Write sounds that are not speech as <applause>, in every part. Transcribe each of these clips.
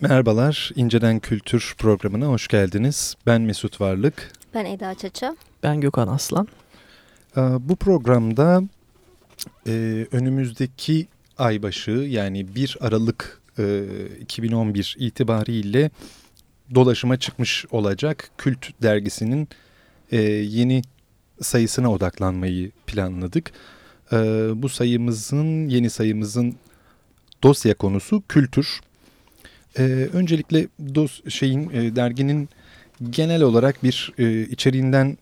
Merhabalar, İnceden Kültür programına hoş geldiniz. Ben Mesut Varlık. Ben Eda Çaça. Ben Gökhan Aslan. Ee, bu programda e, önümüzdeki aybaşı yani 1 Aralık 2011 e, itibariyle dolaşıma çıkmış olacak Kült dergisinin e, yeni sayısına odaklanmayı planladık. Bu sayımızın, yeni sayımızın dosya konusu kültür. Ee, öncelikle dos şeyin e, derginin genel olarak bir e, içeriğinden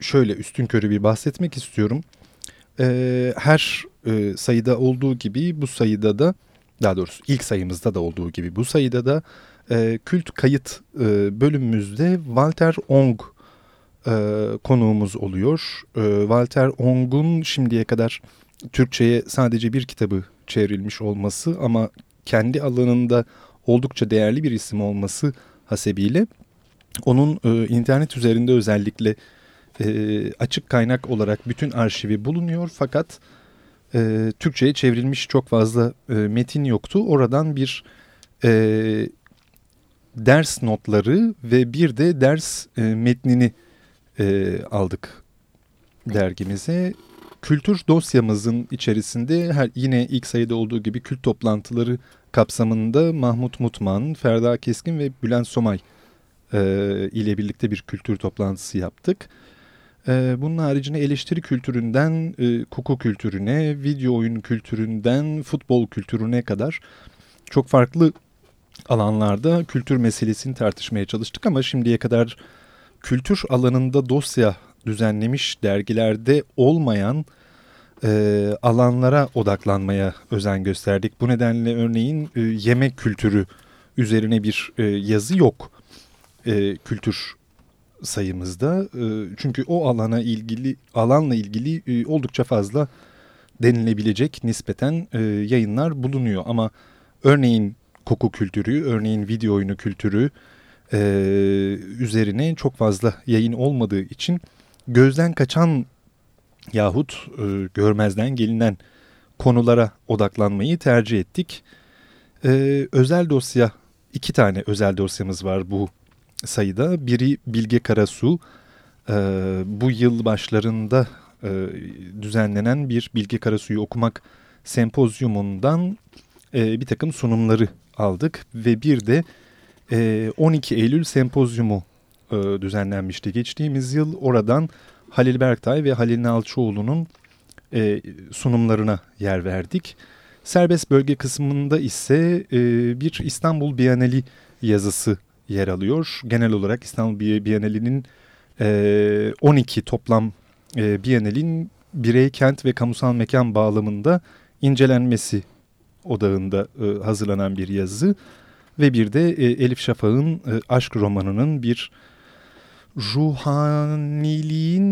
şöyle üstün körü bir bahsetmek istiyorum. E, her e, sayıda olduğu gibi bu sayıda da daha doğrusu ilk sayımızda da olduğu gibi bu sayıda da e, kült kayıt e, bölümümüzde Walter Ong e, konuğumuz oluyor. E, Walter Ong'un şimdiye kadar Türkçe'ye sadece bir kitabı çevrilmiş olması ama kendi alanında oldukça değerli bir isim olması hasebiyle onun e, internet üzerinde özellikle e, açık kaynak olarak bütün arşivi bulunuyor fakat e, Türkçe'ye çevrilmiş çok fazla e, metin yoktu. Oradan bir e, ders notları ve bir de ders e, metnini e, aldık dergimize. Kültür dosyamızın içerisinde her, yine ilk sayıda olduğu gibi kült toplantıları kapsamında Mahmut Mutman, Ferda Keskin ve Bülent Somay e, ile birlikte bir kültür toplantısı yaptık. E, bunun haricinde eleştiri kültüründen e, koku kültürüne, video oyun kültüründen futbol kültürüne kadar çok farklı alanlarda kültür meselesini tartışmaya çalıştık ama şimdiye kadar kültür alanında dosya düzenlemiş dergilerde olmayan e, alanlara odaklanmaya özen gösterdik. Bu nedenle örneğin e, yemek kültürü üzerine bir e, yazı yok e, kültür sayımızda. E, çünkü o alana ilgili alanla ilgili e, oldukça fazla denilebilecek nispeten e, yayınlar bulunuyor. Ama örneğin koku kültürü, örneğin video oyunu kültürü e, üzerine çok fazla yayın olmadığı için gözden kaçan yahut e, görmezden gelinen konulara odaklanmayı tercih ettik. E, özel dosya, iki tane özel dosyamız var bu sayıda. Biri Bilge Karasu, e, bu yıl başlarında e, düzenlenen bir Bilge Karasu'yu okumak sempozyumundan e, bir takım sunumları aldık. Ve bir de e, 12 Eylül sempozyumu e, düzenlenmişti geçtiğimiz yıl. Oradan Halil Berktay ve Halil Nalçıoğlu'nun e, sunumlarına yer verdik. Serbest bölge kısmında ise e, bir İstanbul Bienali yazısı yer alıyor. Genel olarak İstanbul Bienali'nin e, 12 toplam e, Bienalin birey, kent ve kamusal mekan bağlamında incelenmesi odağında e, hazırlanan bir yazı. Ve bir de e, Elif Şafak'ın e, aşk romanının bir ruhaniliğin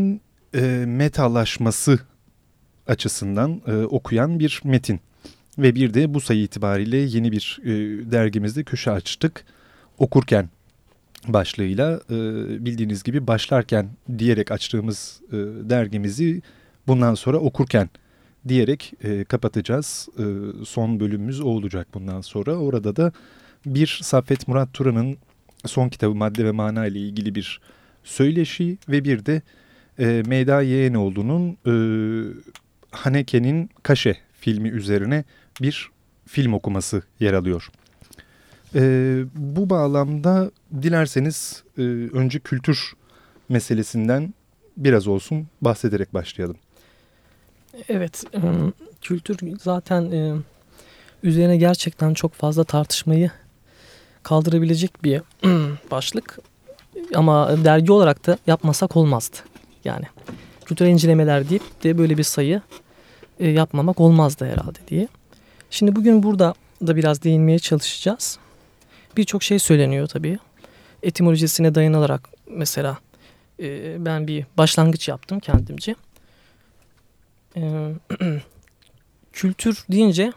e, metalaşması açısından e, okuyan bir metin. Ve bir de bu sayı itibariyle yeni bir e, dergimizde köşe açtık. Okurken başlığıyla e, bildiğiniz gibi başlarken diyerek açtığımız e, dergimizi bundan sonra okurken diyerek e, kapatacağız. E, son bölümümüz o olacak bundan sonra. Orada da bir Saffet Murat Turan'ın son kitabı Madde ve Mana ile ilgili bir söyleşi ve bir de e, Meyda Yeğenoğlu'nun e, Haneke'nin Kaşe filmi üzerine bir film okuması yer alıyor. E, bu bağlamda dilerseniz e, önce kültür meselesinden biraz olsun bahsederek başlayalım. Evet, e, kültür zaten e, üzerine gerçekten çok fazla tartışmayı kaldırabilecek bir <clears throat> başlık. Ama dergi olarak da yapmasak olmazdı. Yani kültürel incelemeler deyip de böyle bir sayı e, yapmamak olmazdı herhalde diye. Şimdi bugün burada da biraz değinmeye çalışacağız. Birçok şey söyleniyor tabii. Etimolojisine dayanılarak mesela e, ben bir başlangıç yaptım kendimce. E, <clears throat> kültür deyince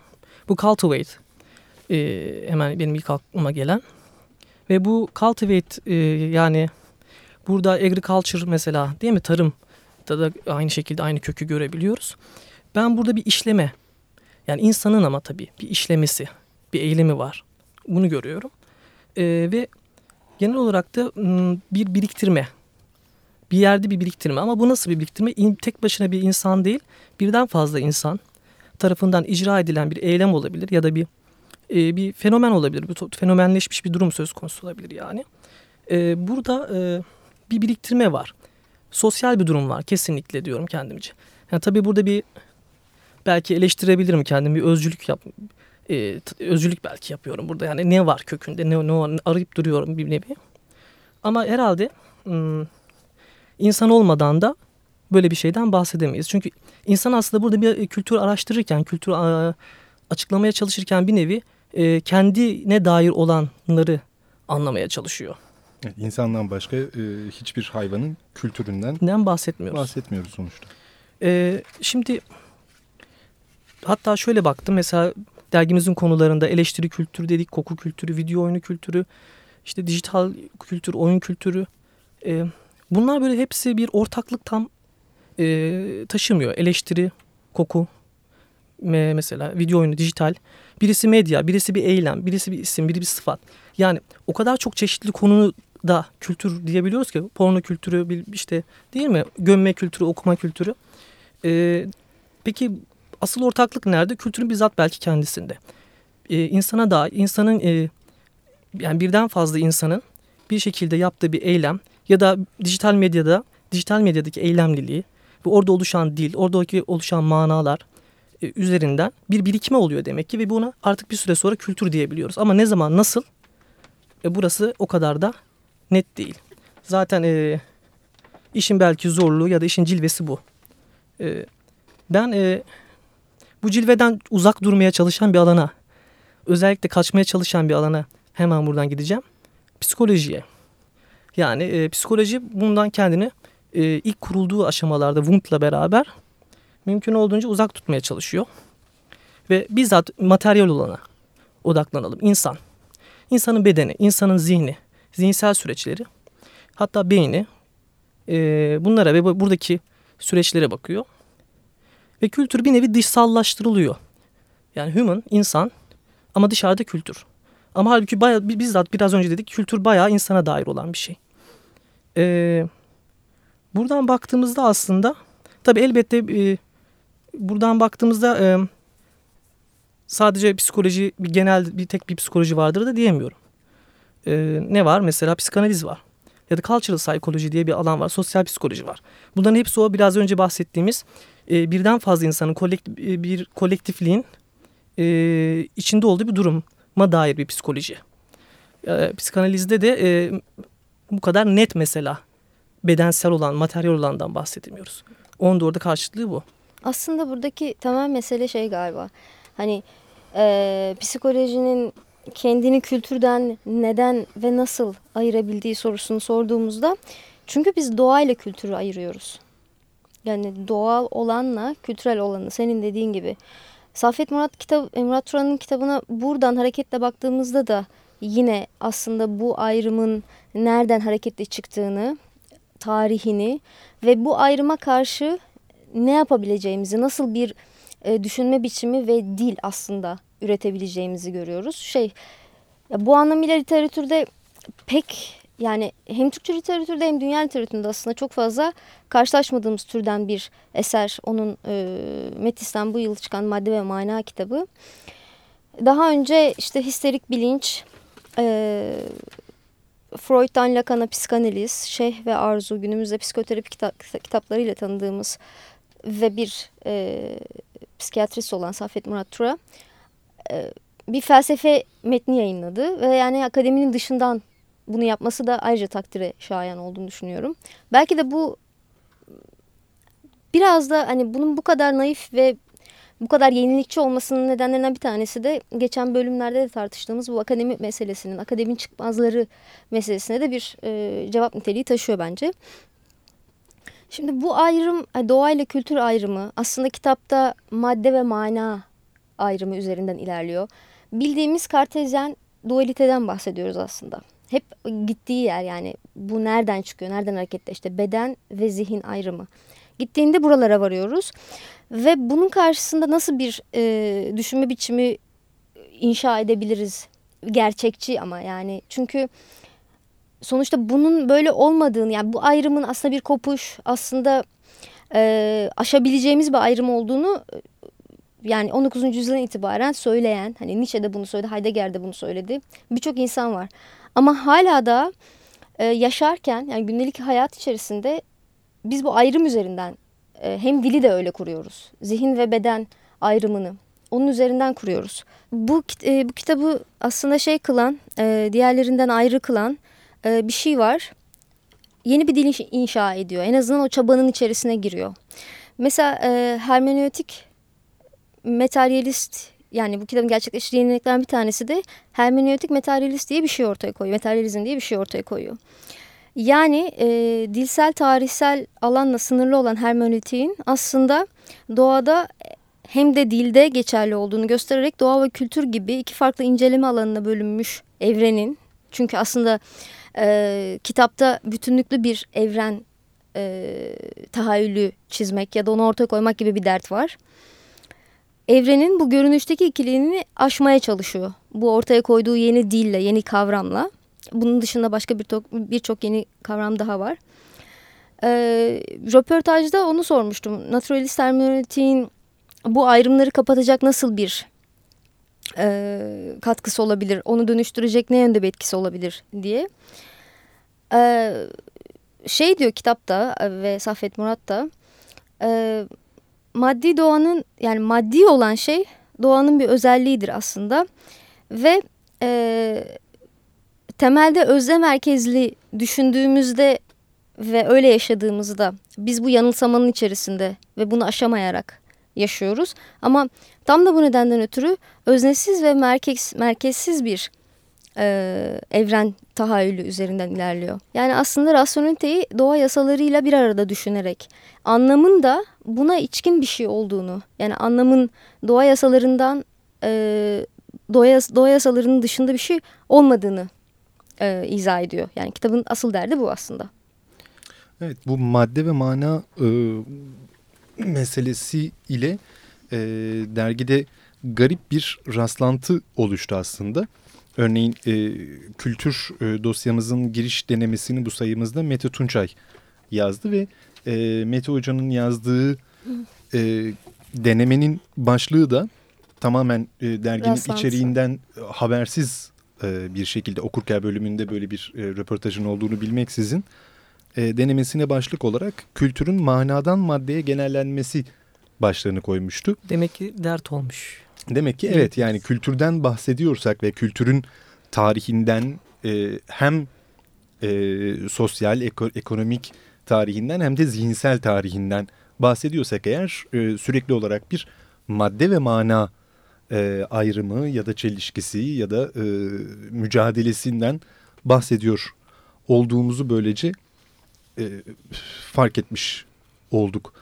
bu cultivate e, hemen benim ilk aklıma gelen ve bu cultivate e, yani burada agriculture mesela değil mi tarım da da aynı şekilde aynı kökü görebiliyoruz. Ben burada bir işleme yani insanın ama tabii bir işlemesi, bir eylemi var. Bunu görüyorum. E, ve genel olarak da bir biriktirme. Bir yerde bir biriktirme ama bu nasıl bir biriktirme? Tek başına bir insan değil birden fazla insan tarafından icra edilen bir eylem olabilir ya da bir e, bir fenomen olabilir. Bir fenomenleşmiş bir durum söz konusu olabilir yani. E, burada e, bir biriktirme var. Sosyal bir durum var kesinlikle diyorum kendimce. Yani tabii burada bir belki eleştirebilirim kendimi bir özcülük yap e, özcülük belki yapıyorum burada yani ne var kökünde ne, ne var, arayıp duruyorum bir nevi. Ama herhalde insan olmadan da böyle bir şeyden bahsedemeyiz. Çünkü insan aslında burada bir kültür araştırırken, kültür açıklamaya çalışırken bir nevi e, kendine dair olanları anlamaya çalışıyor. Evet, insandan başka e, hiçbir hayvanın kültüründen Neden bahsetmiyoruz. bahsetmiyoruz sonuçta. E, şimdi hatta şöyle baktım mesela dergimizin konularında eleştiri kültürü dedik, koku kültürü, video oyunu kültürü, işte dijital kültür, oyun kültürü. E, bunlar böyle hepsi bir ortaklık tam e, taşımıyor. Eleştiri, koku, me, mesela video oyunu, dijital. Birisi medya, birisi bir eylem, birisi bir isim, biri bir sıfat. Yani o kadar çok çeşitli konu da kültür diyebiliyoruz ki porno kültürü işte değil mi? Gömme kültürü, okuma kültürü. Ee, peki asıl ortaklık nerede? Kültürün bizzat belki kendisinde. Ee, insana da insanın e, yani birden fazla insanın bir şekilde yaptığı bir eylem ya da dijital medyada dijital medyadaki eylemliliği ve orada oluşan dil, oradaki oluşan manalar üzerinden bir birikme oluyor demek ki ve buna artık bir süre sonra kültür diyebiliyoruz. Ama ne zaman nasıl? E, burası o kadar da net değil. Zaten e, işin belki zorluğu ya da işin cilvesi bu. E, ben e, bu cilveden uzak durmaya çalışan bir alana, özellikle kaçmaya çalışan bir alana hemen buradan gideceğim. Psikolojiye. Yani e, psikoloji bundan kendini e, ilk kurulduğu aşamalarda Wundt'la beraber mümkün olduğunca uzak tutmaya çalışıyor. Ve bizzat materyal olana odaklanalım. İnsan. İnsanın bedeni, insanın zihni, zihinsel süreçleri, hatta beyni e, bunlara ve buradaki süreçlere bakıyor. Ve kültür bir nevi dışsallaştırılıyor. Yani human, insan ama dışarıda kültür. Ama halbuki bayağı, bizzat biraz önce dedik kültür bayağı insana dair olan bir şey. Ee, buradan baktığımızda aslında tabi elbette e, buradan baktığımızda e, sadece psikoloji bir genel bir tek bir psikoloji vardır da diyemiyorum. E, ne var? Mesela psikanaliz var. Ya da cultural psychology diye bir alan var. Sosyal psikoloji var. Bunların hepsi o biraz önce bahsettiğimiz e, birden fazla insanın kolektif, bir kolektifliğin e, içinde olduğu bir duruma dair bir psikoloji. E, psikanalizde de e, bu kadar net mesela bedensel olan, materyal olandan bahsedemiyoruz. Onun da orada karşılığı bu. Aslında buradaki temel mesele şey galiba. Hani e, psikolojinin kendini kültürden neden ve nasıl ayırabildiği sorusunu sorduğumuzda çünkü biz doğayla kültürü ayırıyoruz. Yani doğal olanla kültürel olanı senin dediğin gibi. Safet Murat kitap Murat Turan'ın kitabına buradan hareketle baktığımızda da yine aslında bu ayrımın nereden hareketle çıktığını, tarihini ve bu ayrıma karşı ne yapabileceğimizi, nasıl bir e, düşünme biçimi ve dil aslında üretebileceğimizi görüyoruz. Şey, ya bu anlamıyla literatürde pek yani hem Türkçe literatürde hem dünya literatüründe aslında çok fazla karşılaşmadığımız türden bir eser. Onun e, Metis'ten bu yıl çıkan Madde ve Mana kitabı. Daha önce işte histerik bilinç, e, Freud'dan Lacan'a psikanaliz, Şeyh ve Arzu günümüzde psikoterapi kitap, kitaplarıyla tanıdığımız ve bir e, psikiyatrist olan Safet Murat Tura e, bir felsefe metni yayınladı ve yani akademinin dışından bunu yapması da ayrıca takdire şayan olduğunu düşünüyorum. Belki de bu biraz da hani bunun bu kadar naif ve bu kadar yenilikçi olmasının nedenlerinden bir tanesi de geçen bölümlerde de tartıştığımız bu akademi meselesinin, akademin çıkmazları meselesine de bir e, cevap niteliği taşıyor bence. Şimdi bu ayrım, doğayla kültür ayrımı aslında kitapta madde ve mana ayrımı üzerinden ilerliyor. Bildiğimiz kartezyen dualiteden bahsediyoruz aslında. Hep gittiği yer yani bu nereden çıkıyor, nereden hareketle işte beden ve zihin ayrımı. Gittiğinde buralara varıyoruz ve bunun karşısında nasıl bir e, düşünme biçimi inşa edebiliriz gerçekçi ama yani çünkü sonuçta bunun böyle olmadığını yani bu ayrımın aslında bir kopuş aslında e, aşabileceğimiz bir ayrım olduğunu yani 19. yüzyıldan itibaren söyleyen hani Nietzsche de bunu söyledi Heidegger de bunu söyledi birçok insan var ama hala da e, yaşarken yani gündelik hayat içerisinde biz bu ayrım üzerinden e, hem dili de öyle kuruyoruz zihin ve beden ayrımını onun üzerinden kuruyoruz. Bu, e, bu kitabı aslında şey kılan, e, diğerlerinden ayrı kılan e, bir şey var. Yeni bir dil inşa ediyor. En azından o çabanın içerisine giriyor. Mesela e, hermeneutik materyalist yani bu kitabın gerçekleştirdiği yeniliklerden bir tanesi de hermeneutik materyalist diye bir şey ortaya koyuyor. Materyalizm diye bir şey ortaya koyuyor. Yani e, dilsel tarihsel alanla sınırlı olan hermeneutiğin aslında doğada hem de dilde geçerli olduğunu göstererek doğa ve kültür gibi iki farklı inceleme alanına bölünmüş evrenin çünkü aslında e, kitapta bütünlüklü bir evren e, tahayyülü çizmek ya da onu ortaya koymak gibi bir dert var. Evrenin bu görünüşteki ikiliğini aşmaya çalışıyor. Bu ortaya koyduğu yeni dille, yeni kavramla. Bunun dışında başka birçok bir yeni kavram daha var. E, röportajda onu sormuştum. Naturalist hermeneutiğin bu ayrımları kapatacak nasıl bir e, katkısı olabilir? Onu dönüştürecek ne yönde bir etkisi olabilir diye. E, şey diyor kitapta ve Saffet Murat da e, maddi doğanın yani maddi olan şey doğanın bir özelliğidir aslında ve e, temelde özlem merkezli düşündüğümüzde ve öyle yaşadığımızda biz bu yanılsamanın içerisinde ve bunu aşamayarak yaşıyoruz. Ama tam da bu nedenden ötürü öznesiz ve merkez, merkezsiz bir e, evren tahayyülü üzerinden ilerliyor. Yani aslında rasyoneliteyi doğa yasalarıyla bir arada düşünerek anlamın da buna içkin bir şey olduğunu yani anlamın doğa yasalarından e, doğa, doğa yasalarının dışında bir şey olmadığını e, izah ediyor. Yani kitabın asıl derdi bu aslında. Evet bu madde ve mana e, meselesi ile e, dergide garip bir rastlantı oluştu aslında. Örneğin e, kültür e, dosyamızın giriş denemesini bu sayımızda Mete Tunçay yazdı ve e, Mete Hoca'nın yazdığı e, denemenin başlığı da tamamen e, derginin Rastlantı. içeriğinden habersiz e, bir şekilde okurken bölümünde böyle bir e, röportajın olduğunu bilmeksizin e, denemesine başlık olarak kültürün manadan maddeye genellenmesi başlığını koymuştu. Demek ki dert olmuş. Demek ki evet, yani kültürden bahsediyorsak ve kültürün tarihinden e, hem e, sosyal, eko, ekonomik tarihinden hem de zihinsel tarihinden bahsediyorsak eğer e, sürekli olarak bir madde ve mana e, ayrımı ya da çelişkisi ya da e, mücadelesinden bahsediyor olduğumuzu böylece e, fark etmiş olduk.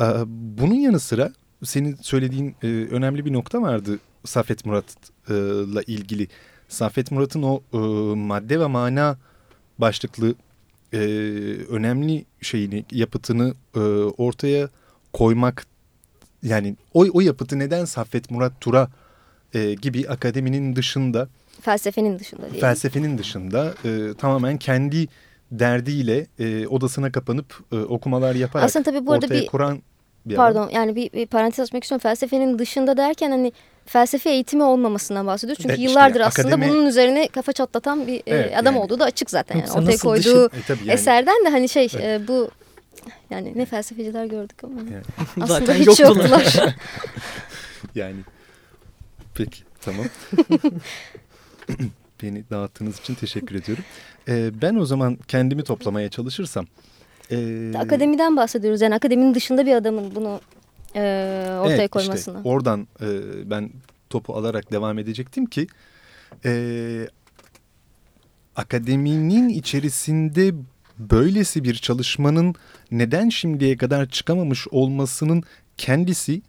E, bunun yanı sıra senin söylediğin e, önemli bir nokta vardı Safet Murat'la ilgili. Safet Murat'ın o e, madde ve mana başlıklı e, önemli şeyini, yapıtını e, ortaya koymak yani o, o yapıtı neden Saffet Murat Tura e, gibi akademinin dışında felsefenin dışında diyelim. felsefenin dışında e, tamamen kendi derdiyle e, odasına kapanıp e, okumalar yaparak Aslında tabii bu arada ortaya bir, kuran bir Pardon adam. yani bir, bir parantez açmak istiyorum. Felsefenin dışında derken hani felsefe eğitimi olmamasından bahsediyoruz. Çünkü evet, yıllardır işte, aslında akademi... bunun üzerine kafa çatlatan bir e, evet, adam yani. olduğu da açık zaten. Yani. Ortaya koyduğu e, yani. eserden de hani şey evet. e, bu yani ne felsefeciler gördük ama yani. <laughs> aslında zaten hiç yoktular. <laughs> yani peki tamam. <laughs> Beni dağıttığınız için teşekkür ediyorum. Ee, ben o zaman kendimi toplamaya çalışırsam. E... Akademiden bahsediyoruz. Yani akademinin dışında bir adamın bunu e, ortaya evet, koymasını. Işte oradan e, ben topu alarak devam edecektim ki e, akademinin içerisinde böylesi bir çalışmanın neden şimdiye kadar çıkamamış olmasının kendisi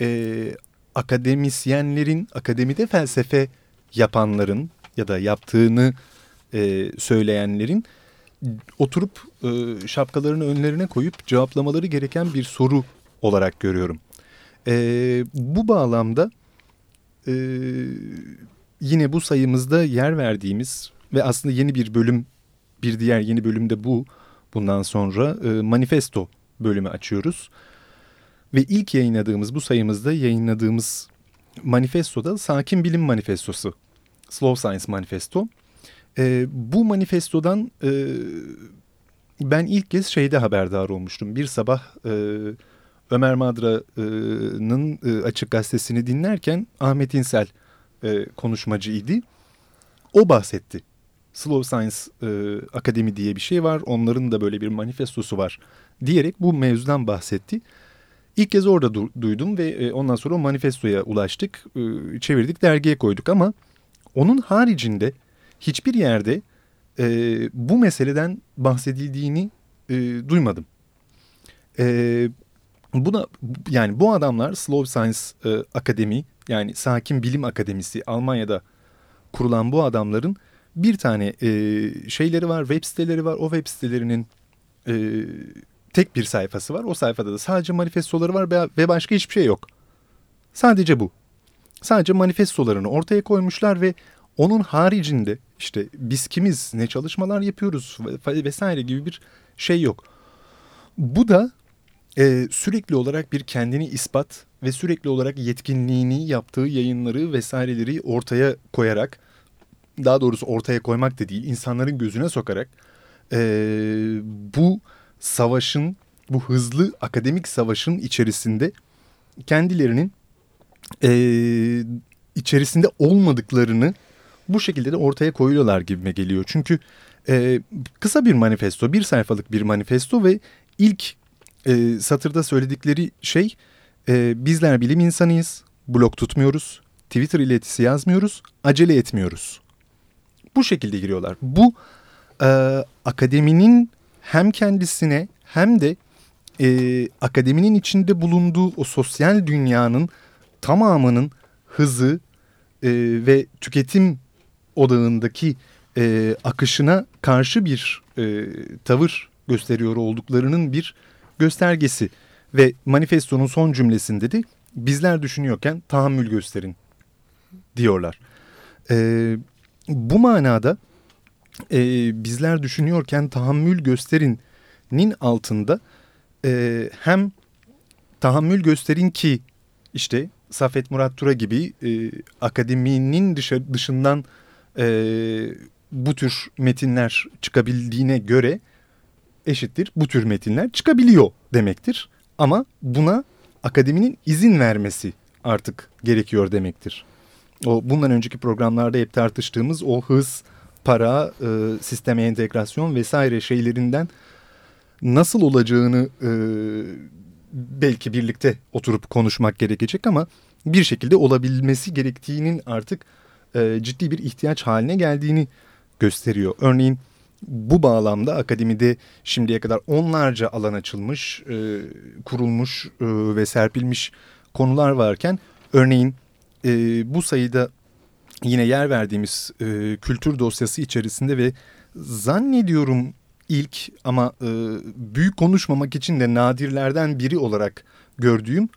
e, akademisyenlerin, akademide felsefe yapanların ya da yaptığını e, söyleyenlerin oturup e, şapkalarını önlerine koyup cevaplamaları gereken bir soru olarak görüyorum. E, bu bağlamda e, yine bu sayımızda yer verdiğimiz ve aslında yeni bir bölüm bir diğer yeni bölümde bu bundan sonra e, manifesto bölümü açıyoruz. Ve ilk yayınladığımız bu sayımızda yayınladığımız manifestoda Sakin Bilim Manifestosu. Slow Science Manifesto. E, bu manifestodan e, ben ilk kez şeyde haberdar olmuştum. Bir sabah e, Ömer Madra'nın e, Açık Gazetesi'ni dinlerken Ahmet İnsel e, konuşmacıydı. O bahsetti. Slow Science e, Akademi diye bir şey var. Onların da böyle bir manifestosu var diyerek bu mevzudan bahsetti. İlk kez orada du duydum ve e, ondan sonra o manifestoya ulaştık. E, çevirdik dergiye koyduk ama onun haricinde hiçbir yerde e, bu meseleden bahsedildiğini e, duymadım. E, buna yani bu adamlar Slow Science e, Akademi yani Sakin Bilim Akademisi Almanya'da kurulan bu adamların bir tane e, şeyleri var, web siteleri var. O web sitelerinin e, tek bir sayfası var. O sayfada da sadece manifestoları var ve başka hiçbir şey yok. Sadece bu. Sadece manifestolarını ortaya koymuşlar ve onun haricinde işte biz kimiz, ne çalışmalar yapıyoruz vesaire gibi bir şey yok. Bu da e, sürekli olarak bir kendini ispat ve sürekli olarak yetkinliğini yaptığı yayınları vesaireleri ortaya koyarak daha doğrusu ortaya koymak da değil insanların gözüne sokarak e, bu savaşın bu hızlı akademik savaşın içerisinde kendilerinin e, içerisinde olmadıklarını bu şekilde de ortaya koyuyorlar gibime geliyor. Çünkü e, kısa bir manifesto, bir sayfalık bir manifesto ve ilk e, satırda söyledikleri şey e, bizler bilim insanıyız, blog tutmuyoruz, Twitter iletisi yazmıyoruz, acele etmiyoruz. Bu şekilde giriyorlar. Bu e, akademinin hem kendisine hem de e, akademinin içinde bulunduğu o sosyal dünyanın tamamının hızı e, ve tüketim odağındaki e, akışına karşı bir e, tavır gösteriyor olduklarının bir göstergesi. Ve manifestonun son cümlesinde de bizler düşünüyorken tahammül gösterin diyorlar. E, bu manada e, bizler düşünüyorken tahammül gösterinin altında e, hem tahammül gösterin ki işte Safet Murat Tura gibi e, akademinin dışarı, dışından e, bu tür metinler çıkabildiğine göre eşittir bu tür metinler çıkabiliyor demektir. Ama buna akademinin izin vermesi artık gerekiyor demektir. O bundan önceki programlarda hep tartıştığımız o hız, para, e, sisteme entegrasyon vesaire şeylerinden nasıl olacağını e, belki birlikte oturup konuşmak gerekecek ama bir şekilde olabilmesi gerektiğinin artık e, ciddi bir ihtiyaç haline geldiğini gösteriyor. Örneğin bu bağlamda akademide şimdiye kadar onlarca alan açılmış, e, kurulmuş e, ve serpilmiş konular varken örneğin e, bu sayıda yine yer verdiğimiz e, kültür dosyası içerisinde ve zannediyorum ilk ama e, büyük konuşmamak için de nadirlerden biri olarak gördüğüm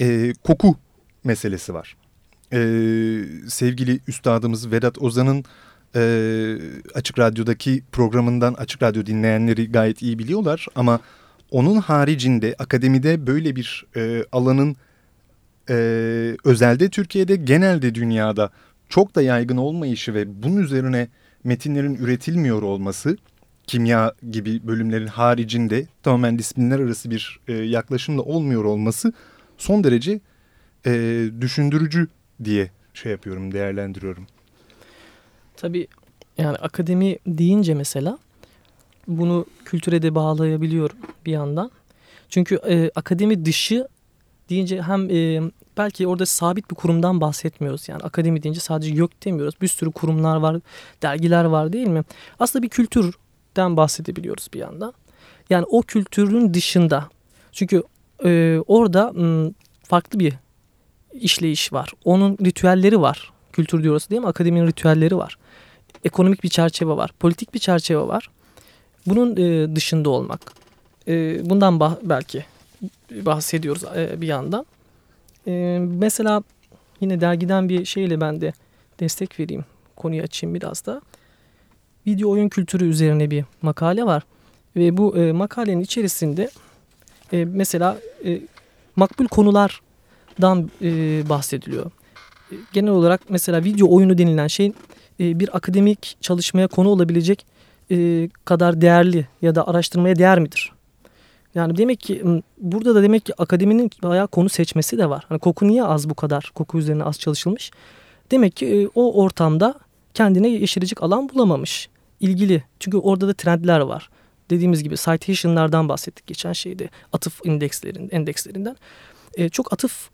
e, koku meselesi var. E, sevgili üstadımız Vedat Ozan'ın e, Açık Radyo'daki programından Açık Radyo dinleyenleri gayet iyi biliyorlar ama onun haricinde akademide böyle bir e, alanın e, özelde Türkiye'de genelde dünyada çok da yaygın olmayışı ve bunun üzerine metinlerin üretilmiyor olması kimya gibi bölümlerin haricinde tamamen disiplinler arası bir e, yaklaşımla olmuyor olması son derece e, düşündürücü diye şey yapıyorum değerlendiriyorum. Tabii yani akademi deyince mesela bunu kültüre de bağlayabiliyorum bir yandan. Çünkü e, akademi dışı deyince hem e, belki orada sabit bir kurumdan bahsetmiyoruz. Yani akademi deyince sadece yok demiyoruz. Bir sürü kurumlar var, dergiler var değil mi? Aslında bir kültürden bahsedebiliyoruz bir yandan. Yani o kültürün dışında. Çünkü e, orada m, farklı bir işleyiş var. Onun ritüelleri var. Kültür diyoruz değil mi? Akademinin ritüelleri var. Ekonomik bir çerçeve var. Politik bir çerçeve var. Bunun e, dışında olmak. E, bundan belki bahsediyoruz e, bir yandan. E, mesela yine dergiden bir şeyle ben de destek vereyim. Konuyu açayım biraz da. Video oyun kültürü üzerine bir makale var. Ve bu e, makalenin içerisinde mesela makbul konulardan bahsediliyor. Genel olarak mesela video oyunu denilen şey bir akademik çalışmaya konu olabilecek kadar değerli ya da araştırmaya değer midir? Yani demek ki burada da demek ki akademinin bayağı konu seçmesi de var. Hani koku niye az bu kadar? Koku üzerine az çalışılmış. Demek ki o ortamda kendine yeşerecek alan bulamamış. İlgili. Çünkü orada da trendler var. Dediğimiz gibi citation'lardan bahsettik geçen şeyde. Atıf indekslerin, endekslerinden. E, çok atıf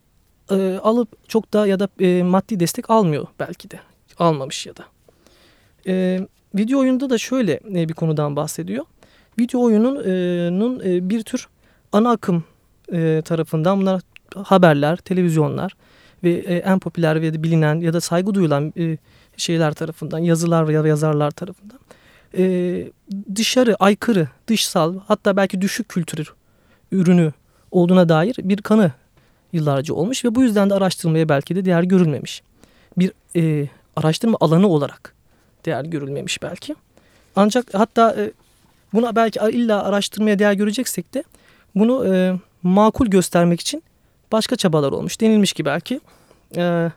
e, alıp çok da ya da e, maddi destek almıyor belki de. Almamış ya da. E, video oyunda da şöyle e, bir konudan bahsediyor. Video oyunun e, bir tür ana akım e, tarafından bunlar haberler, televizyonlar ve e, en popüler ve bilinen ya da saygı duyulan e, şeyler tarafından, yazılar ya yazarlar tarafından e, dışarı, aykırı, dışsal hatta belki düşük kültür ürünü olduğuna dair bir kanı yıllarca olmuş ve bu yüzden de araştırmaya belki de değer görülmemiş. Bir e, araştırma alanı olarak değer görülmemiş belki. Ancak hatta e, buna belki illa araştırmaya değer göreceksek de bunu e, makul göstermek için başka çabalar olmuş. Denilmiş ki belki e,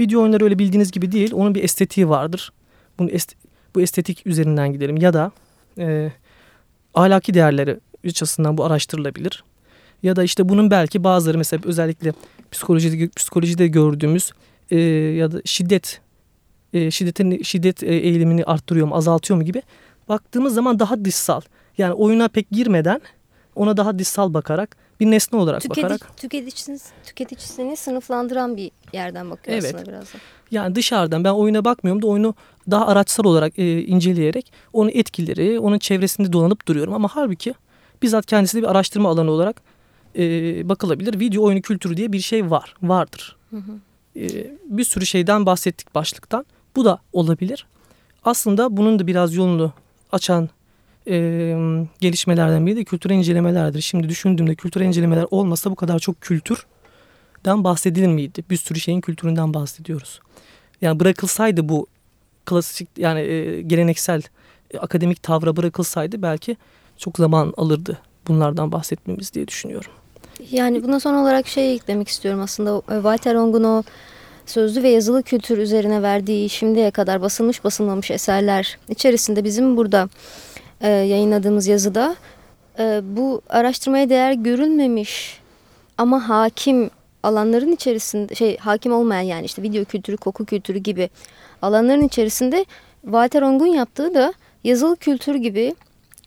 video oyunları öyle bildiğiniz gibi değil. Onun bir estetiği vardır. Bunu est bu estetik üzerinden gidelim ya da e, ahlaki değerleri açısından bu araştırılabilir. Ya da işte bunun belki bazıları mesela özellikle psikolojide, psikolojide gördüğümüz e, ya da şiddet e, şiddetin şiddet e, eğilimini arttırıyor mu azaltıyor mu gibi baktığımız zaman daha dışsal. Yani oyuna pek girmeden ona daha dışsal bakarak bir nesne olarak Tüketici, bakarak. Tüketicisini, tüketicisini sınıflandıran bir yerden bakıyor evet. aslında biraz da. Yani dışarıdan ben oyuna bakmıyorum da oyunu daha araçsal olarak e, inceleyerek onun etkileri, onun çevresinde dolanıp duruyorum. Ama halbuki bizzat kendisi de bir araştırma alanı olarak e, bakılabilir. Video oyunu kültürü diye bir şey var, vardır. Hı hı. E, bir sürü şeyden bahsettik başlıktan. Bu da olabilir. Aslında bunun da biraz yolunu açan e, gelişmelerden biri de kültür incelemelerdir. Şimdi düşündüğümde kültür incelemeler olmasa bu kadar çok kültürden bahsedilir miydi? Bir sürü şeyin kültüründen bahsediyoruz. Yani bırakılsaydı bu klasik yani e, geleneksel e, akademik tavra bırakılsaydı belki çok zaman alırdı bunlardan bahsetmemiz diye düşünüyorum. Yani buna son olarak şey eklemek istiyorum aslında Walter Ong'un o sözlü ve yazılı kültür üzerine verdiği şimdiye kadar basılmış basılmamış eserler içerisinde bizim burada e, yayınladığımız yazıda e, bu araştırmaya değer görülmemiş ama hakim alanların içerisinde şey hakim olmayan yani işte video kültürü, koku kültürü gibi alanların içerisinde Walter Ong'un yaptığı da yazılı kültür gibi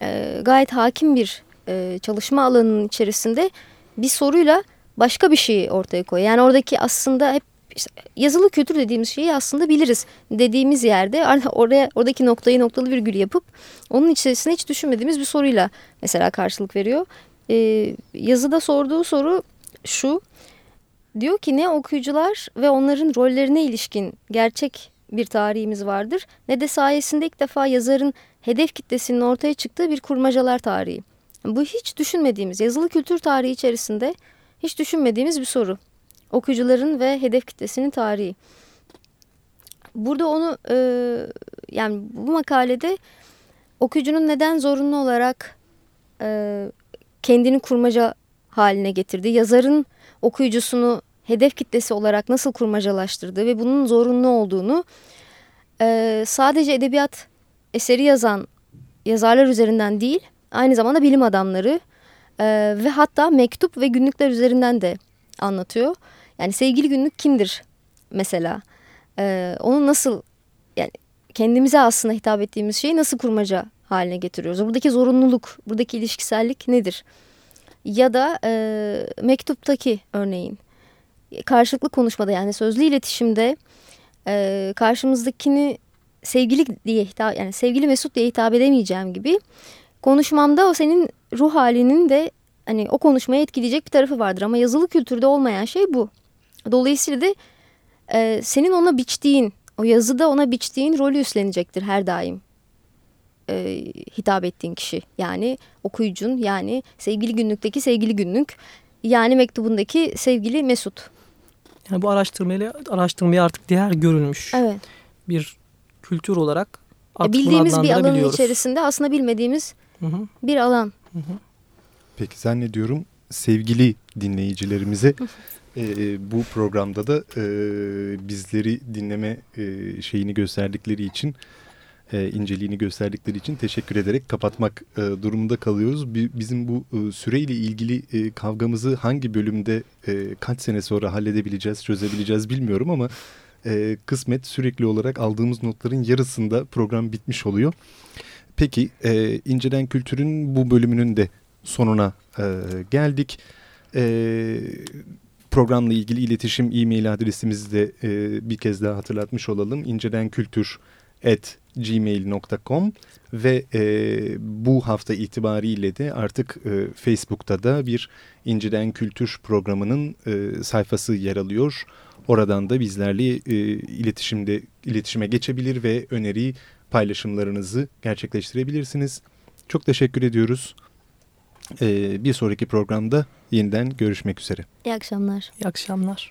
e, gayet hakim bir e, çalışma alanının içerisinde bir soruyla başka bir şeyi ortaya koyuyor. Yani oradaki aslında hep işte yazılı kültür dediğimiz şeyi aslında biliriz dediğimiz yerde <laughs> oraya oradaki noktayı noktalı virgül yapıp onun içerisine hiç düşünmediğimiz bir soruyla mesela karşılık veriyor. Ee, yazıda sorduğu soru şu diyor ki ne okuyucular ve onların rollerine ilişkin gerçek bir tarihimiz vardır ne de sayesinde ilk defa yazarın hedef kitlesinin ortaya çıktığı bir kurmacalar tarihi. Bu hiç düşünmediğimiz yazılı kültür tarihi içerisinde hiç düşünmediğimiz bir soru. Okuyucuların ve hedef kitlesinin tarihi. Burada onu e, yani bu makalede okuyucunun neden zorunlu olarak e, kendini kurmaca haline getirdiği, yazarın okuyucusunu hedef kitlesi olarak nasıl kurmacalaştırdığı ve bunun zorunlu olduğunu e, sadece edebiyat eseri yazan yazarlar üzerinden değil, aynı zamanda bilim adamları e, ve hatta mektup ve günlükler üzerinden de anlatıyor. Yani sevgili günlük kimdir mesela? E, onu nasıl yani kendimize aslında hitap ettiğimiz şeyi nasıl kurmaca haline getiriyoruz? Buradaki zorunluluk, buradaki ilişkisellik nedir? Ya da e, mektuptaki örneğin karşılıklı konuşmada yani sözlü iletişimde e, karşımızdakini sevgili diye hitap yani sevgili Mesut diye hitap edemeyeceğim gibi konuşmamda o senin ruh halinin de hani o konuşmaya etkileyecek bir tarafı vardır ama yazılı kültürde olmayan şey bu. Dolayısıyla da e, senin ona biçtiğin o yazıda ona biçtiğin rolü üstlenecektir her daim e, hitap ettiğin kişi. Yani okuyucun yani sevgili günlükteki sevgili günlük yani mektubundaki sevgili Mesut. Yani bu araştırmayla araştırmaya artık değer görülmüş Evet. bir kültür olarak E, artık bunu bildiğimiz bir alanın içerisinde aslında bilmediğimiz Hı hı, bir alan. hı hı. Peki zannediyorum sevgili dinleyicilerimize <laughs> bu programda da e, bizleri dinleme e, şeyini gösterdikleri için e, inceliğini gösterdikleri için teşekkür ederek kapatmak e, durumunda kalıyoruz. Bi- bizim bu e, süreyle ilgili e, kavgamızı hangi bölümde e, kaç sene sonra halledebileceğiz, çözebileceğiz bilmiyorum ama e, kısmet sürekli olarak aldığımız notların yarısında program bitmiş oluyor. Peki e, İncelen Kültür'ün bu bölümünün de sonuna e, geldik. E, programla ilgili iletişim e-mail adresimizi de e, bir kez daha hatırlatmış olalım. incelenkultur@gmail.com ve e, bu hafta itibariyle de artık e, Facebook'ta da bir İncelen Kültür programının e, sayfası yer alıyor. Oradan da bizlerle e, iletişimde iletişime geçebilir ve öneri paylaşımlarınızı gerçekleştirebilirsiniz. Çok teşekkür ediyoruz. Ee, bir sonraki programda yeniden görüşmek üzere. İyi akşamlar. İyi akşamlar.